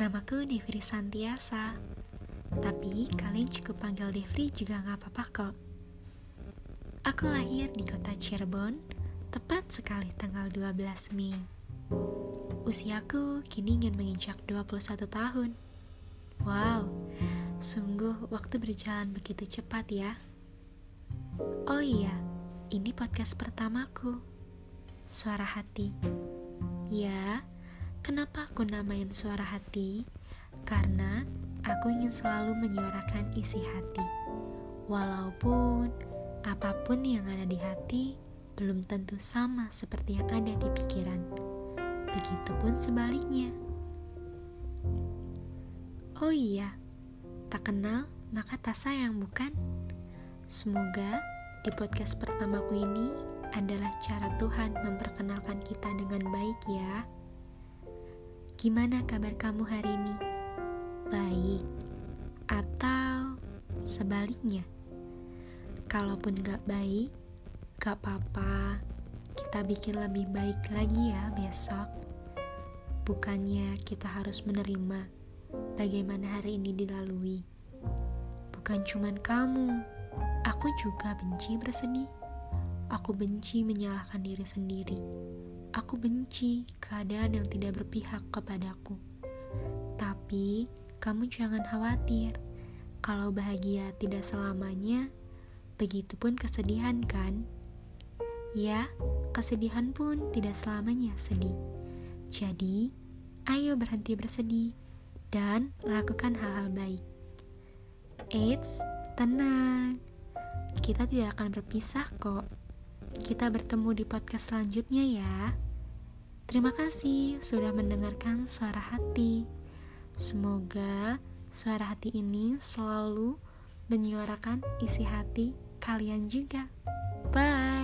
Namaku Devri Santiasa. Tapi kalian cukup panggil Devri juga gak apa-apa kok. Aku lahir di kota Cirebon, tepat sekali tanggal 12 Mei. Usiaku kini ingin menginjak 21 tahun. Wow, sungguh waktu berjalan begitu cepat ya. Oh iya, ini podcast pertamaku. Suara hati. Ya, kenapa aku namain suara hati? Karena aku ingin selalu menyuarakan isi hati. Walaupun apa pun yang ada di hati belum tentu sama seperti yang ada di pikiran. Begitupun sebaliknya. Oh iya, tak kenal maka tak sayang bukan? Semoga di podcast pertamaku ini adalah cara Tuhan memperkenalkan kita dengan baik ya. Gimana kabar kamu hari ini? Baik atau sebaliknya? Kalaupun gak baik, gak apa-apa. Kita bikin lebih baik lagi ya besok. Bukannya kita harus menerima bagaimana hari ini dilalui. Bukan cuman kamu, aku juga benci bersedih Aku benci menyalahkan diri sendiri. Aku benci keadaan yang tidak berpihak kepadaku. Tapi, kamu jangan khawatir. Kalau bahagia tidak selamanya, begitupun kesedihan kan? Ya, kesedihan pun tidak selamanya sedih. Jadi, ayo berhenti bersedih dan lakukan hal-hal baik. Eits, tenang. Kita tidak akan berpisah kok. Kita bertemu di podcast selanjutnya ya. Terima kasih sudah mendengarkan suara hati. Semoga suara hati ini selalu menyuarakan isi hati kalian juga. Bye.